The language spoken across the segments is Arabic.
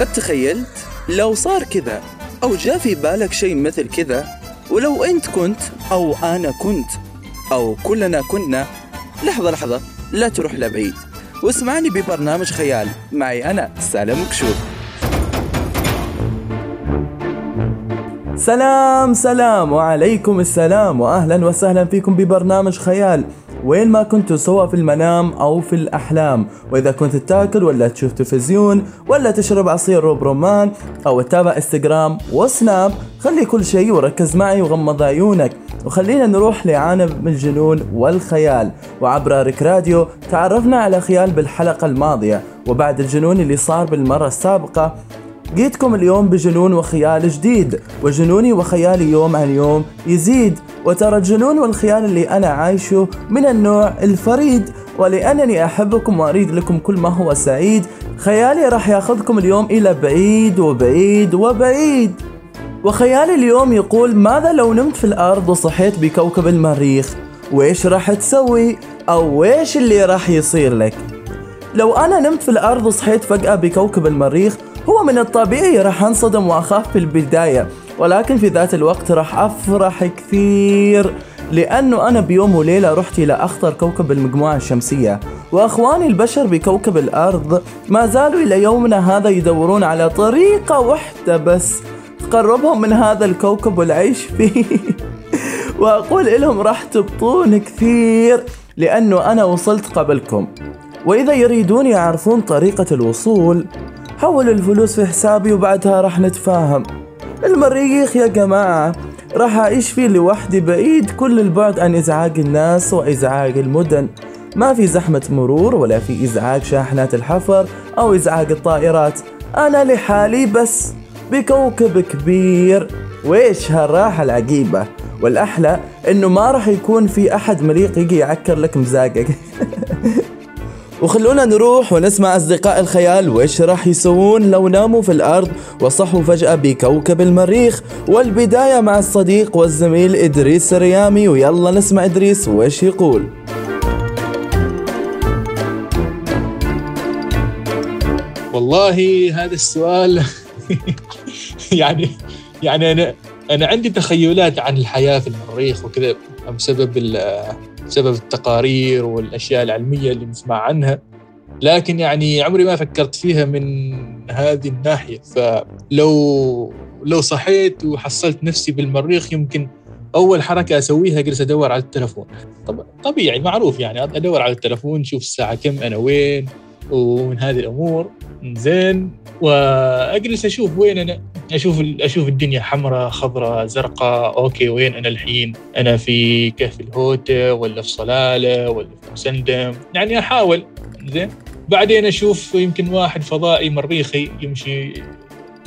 قد تخيلت لو صار كذا أو جاء في بالك شيء مثل كذا ولو أنت كنت أو أنا كنت أو كلنا كنا لحظة لحظة لا تروح لبعيد. واسمعني ببرنامج خيال. معي أنا سالم كشوف سلام سلام وعليكم السلام واهلا وسهلا فيكم ببرنامج خيال. وين ما كنتوا سواء في المنام أو في الأحلام. وإذا كنت تاكل ولا تشوف تلفزيون ولا تشرب عصير روب رمان أو تتابع إنستغرام وسناب خلي كل شيء وركز معي وغمض عيونك. وخلينا نروح لعالم الجنون والخيال. وعبر ريك راديو تعرفنا على خيال بالحلقة الماضية. وبعد الجنون اللي صار بالمرة السابقة جيتكم اليوم بجنون وخيال جديد وجنوني وخيالي يوم عن يوم يزيد. وترى الجنون والخيال اللي أنا عايشه من النوع الفريد ولأنني أحبكم وأريد لكم كل ما هو سعيد. خيالي راح ياخذكم اليوم إلى بعيد وبعيد وبعيد. وخيالي اليوم يقول ماذا لو نمت في الأرض وصحيت بكوكب المريخ؟ وإيش راح تسوي؟ أو إيش اللي راح يصير لك؟ لو أنا نمت في الأرض وصحيت فجأة بكوكب المريخ هو من الطبيعي راح انصدم وأخاف في البداية ولكن في ذات الوقت راح أفرح كثير لأنه أنا بيوم وليلة رحت إلى أخطر كوكب المجموعة الشمسية وأخواني البشر بكوكب الأرض ما زالوا إلى يومنا هذا يدورون على طريقة واحدة بس تقربهم من هذا الكوكب والعيش فيه. وأقول لهم راح تبطون كثير لأنه أنا وصلت قبلكم وإذا يريدون يعرفون طريقة الوصول حولوا الفلوس في حسابي وبعدها راح نتفاهم. المريخ يا جماعة راح أعيش فيه لوحدي بعيد كل البعد عن إزعاج الناس وإزعاج المدن. ما في زحمة مرور ولا في إزعاج شاحنات الحفر أو إزعاج الطائرات. أنا لحالي بس بكوكب كبير. وإيش هالراحة العجيبة؟ والأحلى إنه ما راح يكون في أحد مليق يجي يعكر لك مزاجك. وخلونا نروح ونسمع أصدقاء الخيال وإيش راح يسوون لو ناموا في الأرض وصحوا فجأة بكوكب المريخ. والبداية مع الصديق والزميل إدريس الريامي ويلا نسمع إدريس وإيش يقول. والله هذا السؤال يعني يعني أنا أنا عندي تخيلات عن الحياة في المريخ وكذا بسبب بسبب التقارير والأشياء العلمية اللي نسمع عنها. لكن يعني عمري ما فكرت فيها من هذه الناحية. فلو لو صحيت وحصلت نفسي بالمريخ يمكن أول حركة أسويها أجلس أدور على التلفون. طب طبيعي معروف يعني أدور على التلفون شوف الساعة كم أنا وين. ومن هذه الأمور. زين. وأجلس أشوف وين أنا أشوف أشوف الدنيا حمراء خضراء زرقاء. Okay وين أنا الحين؟ أنا في كهف الهوتا ولا في صلالة ولا في مسندم يعني أحاول. زين. بعدين أشوف يمكن واحد فضائي مريخي يمشي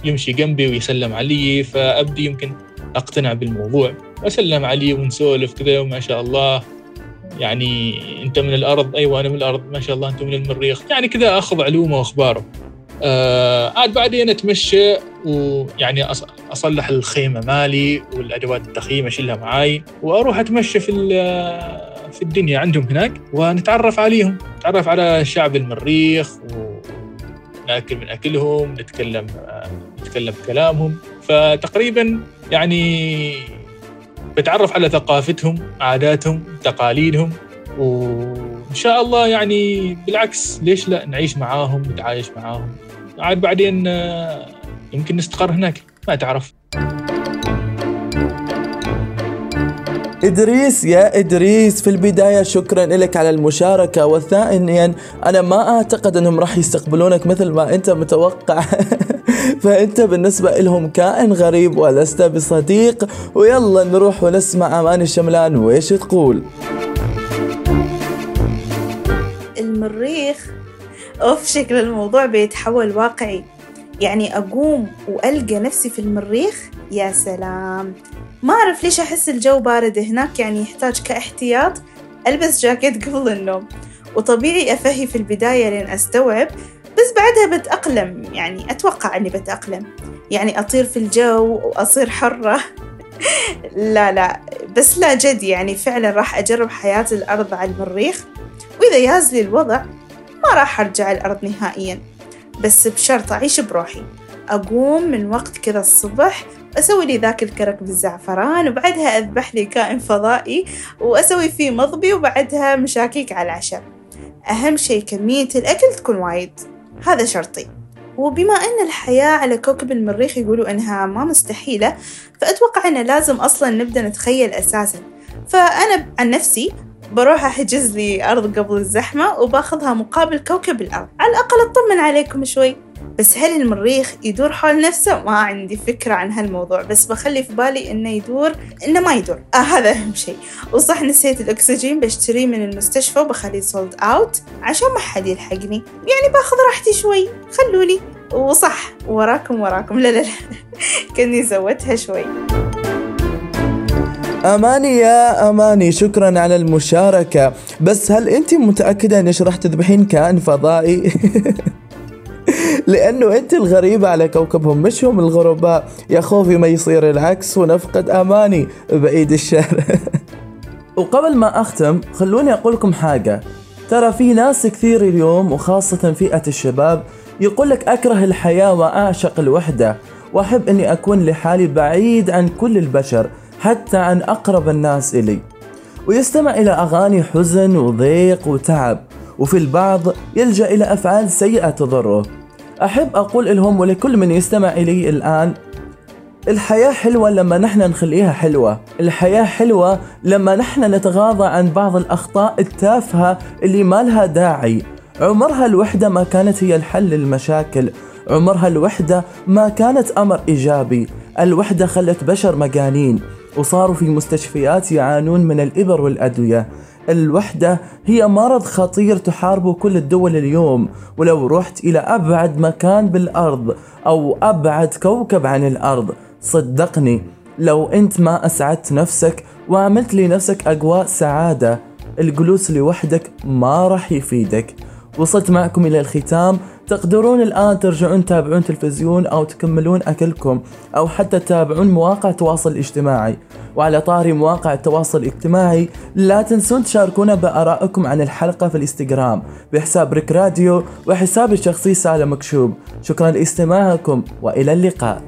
يمشي جنبي ويسلم علي فأبدي يمكن أقتنع بالموضوع. أسلم عليه ونسولف كذا وما شاء الله. يعني انت من الأرض أيوه أنا من الأرض ما شاء الله انت من المريخ. يعني كذا أخذ علومه وأخباره. آه عاد بعدين أتمشى ويعني أصلح الخيمة مالي والأدوات التخييم اشيلها معاي وأروح أتمشى في في الدنيا عندهم هناك ونتعرف عليهم. نتعرف على شعب المريخ وناكل من أكلهم نتكلم نتكلم كلامهم. فتقريبا يعني بتعرف على ثقافتهم عاداتهم تقاليدهم وإن شاء الله يعني بالعكس ليش لا نعيش معاهم نتعايش معاهم؟ عاد بعدين آه، يمكن نستقر هناك ما تعرف. إدريس يا إدريس في البداية شكرا لك على المشاركة وثانيا أنا ما أعتقد أنهم راح يستقبلونك مثل ما أنت متوقع. فأنت بالنسبة لهم كائن غريب ولست بصديق ويلا نروح ونسمع أمان الشملان وإيش تقول؟ المريخ. أوف شكل الموضوع بيتحول واقعي. يعني أقوم وألقى نفسي في المريخ؟ يا سلام. ما أعرف ليش أحس الجو بارد هناك يعني يحتاج كاحتياط. ألبس جاكيت قبل النوم. وطبيعي أفهي في البداية لين أستوعب. بس بعدها بتأقلم يعني أتوقع أني بتأقلم. يعني أطير في الجو وأصير حرة. لا لا. بس لا جد يعني فعلا راح أجرب حياة الأرض على المريخ. وإذا ياز لي الوضع ما راح أرجع الأرض نهائيا. بس بشرط أعيش بروحي. أقوم من وقت كذا الصبح أسوي لي ذاك الكرك بالزعفران وبعدها أذبح لي كائن فضائي وأسوي فيه مضبي وبعدها مشاكيك على العشاء أهم شي كمية الأكل تكون وايد. هذا شرطي. وبما أن الحياة على كوكب المريخ يقولوا أنها ما مستحيلة فأتوقع أنه لازم أصلا نبدأ نتخيل أساسا. فأنا عن نفسي بروح أحجز لي أرض قبل الزحمة وباخذها مقابل كوكب الأرض. على الأقل أطمن عليكم شوي. بس هل المريخ يدور حول نفسه؟ ما عندي فكرة عن هالموضوع بس بخلي في بالي إنه يدور إنه ما يدور. آه هذا أهم شيء. وصح نسيت الأكسجين بشتريه من المستشفى وبخليه سولد أوت عشان ما حد يلحقني. يعني باخذ راحتي شوي. خلولي. وصح. وراكم وراكم. لا لا لا. كني زودتها شوي. أماني يا أماني. شكرا على المشاركة. بس هل أنت متأكدة أنك راح تذبحين كائن فضائي؟ لأنه أنت الغريبة على كوكبهم مش هم الغرباء. يا خوفي ما يصير العكس ونفقد أماني بعيد الشر. وقبل ما أختم خلوني أقول لكم حاجة. ترى في ناس كثير اليوم وخاصة فئة الشباب يقول لك أكره الحياة وأعشق الوحدة. وأحب أني أكون لحالي بعيد عن كل البشر حتى عن أقرب الناس إلي. ويستمع إلى أغاني حزن وضيق وتعب. وفي البعض يلجأ إلى أفعال سيئة تضره. أحب أقول لهم ولكل من يستمع إلي الآن الحياة حلوة لما نحن نخليها حلوة. الحياة حلوة لما نحن نتغاضى عن بعض الأخطاء التافهة اللي ما لها داعي. عمرها الوحدة ما كانت هي الحل للمشاكل. عمرها الوحدة ما كانت أمر إيجابي. الوحدة خلت بشر مجانين وصاروا في مستشفيات يعانون من الإبر والأدوية. الوحدة هي مرض خطير تحاربه كل الدول اليوم. ولو رحت إلى أبعد مكان بالأرض أو أبعد كوكب عن الأرض صدقني لو أنت ما أسعدت نفسك وعملت لنفسك أجواء سعادة الجلوس لوحدك ما راح يفيدك. وصلت معكم إلى الختام. تقدرون الآن ترجعون تتابعون تلفزيون أو تكملون أكلكم أو حتى تتابعون مواقع التواصل الاجتماعي. وعلى طاري مواقع التواصل الاجتماعي لا تنسون تشاركونا بآرائكم عن الحلقة في الإنستغرام بحساب ريك راديو وحسابي الشخصي سالم مكشوب. شكرا لاستماعكم وإلى اللقاء.